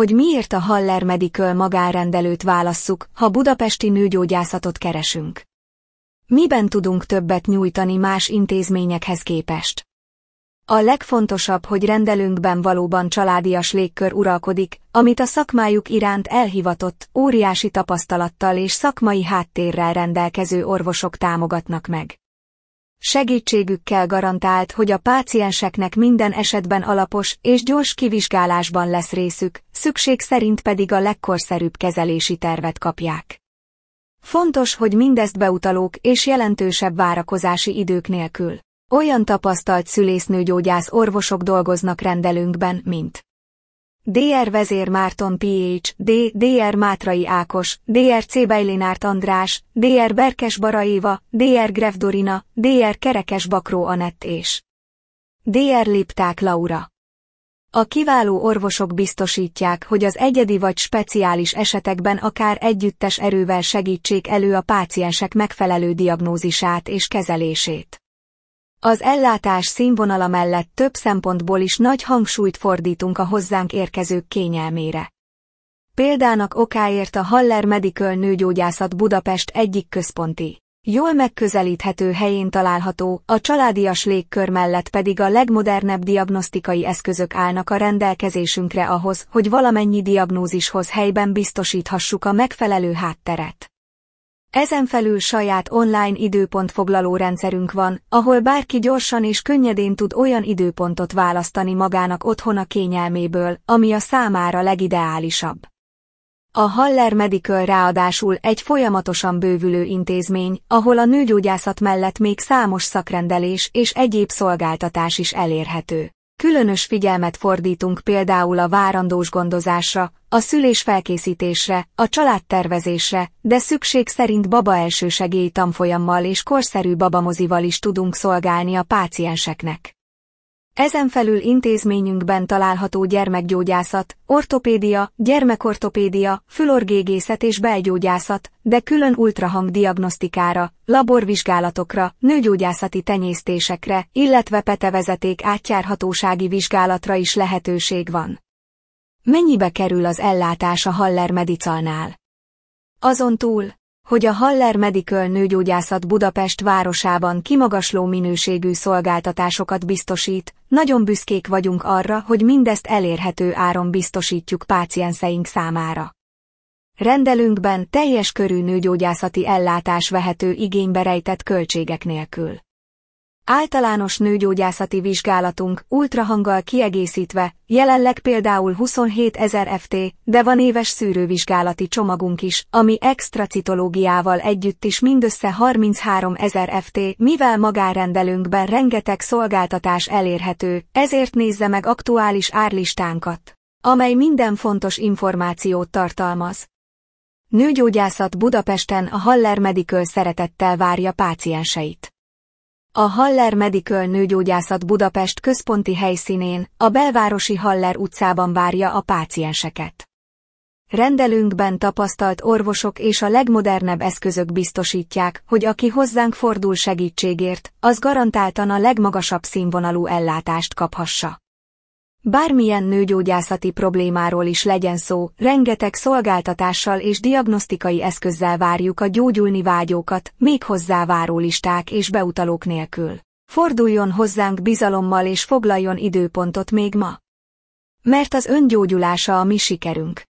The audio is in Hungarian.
hogy miért a Haller Medical magánrendelőt válasszuk, ha budapesti nőgyógyászatot keresünk. Miben tudunk többet nyújtani más intézményekhez képest? A legfontosabb, hogy rendelőnkben valóban családias légkör uralkodik, amit a szakmájuk iránt elhivatott, óriási tapasztalattal és szakmai háttérrel rendelkező orvosok támogatnak meg. Segítségükkel garantált, hogy a pácienseknek minden esetben alapos és gyors kivizsgálásban lesz részük, szükség szerint pedig a legkorszerűbb kezelési tervet kapják. Fontos, hogy mindezt beutalók és jelentősebb várakozási idők nélkül. Olyan tapasztalt szülésznőgyógyász orvosok dolgoznak rendelőnkben, mint Dr. Vezér Márton PH, D. Dr. Mátrai Ákos, Dr. C. Bejlénárt András, Dr. Berkes Baraéva, Dr. Gref Dorina, Dr. Kerekes Bakró Anett és Dr. Lipták Laura. A kiváló orvosok biztosítják, hogy az egyedi vagy speciális esetekben akár együttes erővel segítsék elő a páciensek megfelelő diagnózisát és kezelését. Az ellátás színvonala mellett több szempontból is nagy hangsúlyt fordítunk a hozzánk érkezők kényelmére. Példának okáért a Haller Medical nőgyógyászat Budapest egyik központi, jól megközelíthető helyén található, a családias légkör mellett pedig a legmodernebb diagnosztikai eszközök állnak a rendelkezésünkre ahhoz, hogy valamennyi diagnózishoz helyben biztosíthassuk a megfelelő hátteret. Ezen felül saját online időpontfoglaló rendszerünk van, ahol bárki gyorsan és könnyedén tud olyan időpontot választani magának otthona kényelméből, ami a számára legideálisabb. A Haller Medical ráadásul egy folyamatosan bővülő intézmény, ahol a nőgyógyászat mellett még számos szakrendelés és egyéb szolgáltatás is elérhető. Különös figyelmet fordítunk például a várandós gondozásra, a szülés felkészítésre, a családtervezésre, de szükség szerint baba elsősegély tanfolyammal és korszerű babamozival is tudunk szolgálni a pácienseknek. Ezen felül intézményünkben található gyermekgyógyászat, ortopédia, gyermekortopédia, fülorgégészet és belgyógyászat, de külön ultrahang diagnosztikára, laborvizsgálatokra, nőgyógyászati tenyésztésekre, illetve petevezeték átjárhatósági vizsgálatra is lehetőség van. Mennyibe kerül az ellátás a Haller Medicalnál? Azon túl, hogy a Haller Medical nőgyógyászat Budapest városában kimagasló minőségű szolgáltatásokat biztosít, nagyon büszkék vagyunk arra, hogy mindezt elérhető áron biztosítjuk pácienseink számára. Rendelünkben teljes körű nőgyógyászati ellátás vehető igénybe rejtett költségek nélkül. Általános nőgyógyászati vizsgálatunk ultrahanggal kiegészítve, jelenleg például 27 ezer FT, de van éves szűrővizsgálati csomagunk is, ami extra citológiával együtt is mindössze 33 ezer FT, mivel magárendelőnkben rengeteg szolgáltatás elérhető, ezért nézze meg aktuális árlistánkat, amely minden fontos információt tartalmaz. Nőgyógyászat Budapesten a Haller Medical szeretettel várja pácienseit. A Haller Medical nőgyógyászat Budapest központi helyszínén, a belvárosi Haller utcában várja a pácienseket. Rendelünkben tapasztalt orvosok és a legmodernebb eszközök biztosítják, hogy aki hozzánk fordul segítségért, az garantáltan a legmagasabb színvonalú ellátást kaphassa. Bármilyen nőgyógyászati problémáról is legyen szó, rengeteg szolgáltatással és diagnosztikai eszközzel várjuk a gyógyulni vágyókat, még hozzá várólisták és beutalók nélkül. Forduljon hozzánk bizalommal és foglaljon időpontot még ma. Mert az öngyógyulása a mi sikerünk.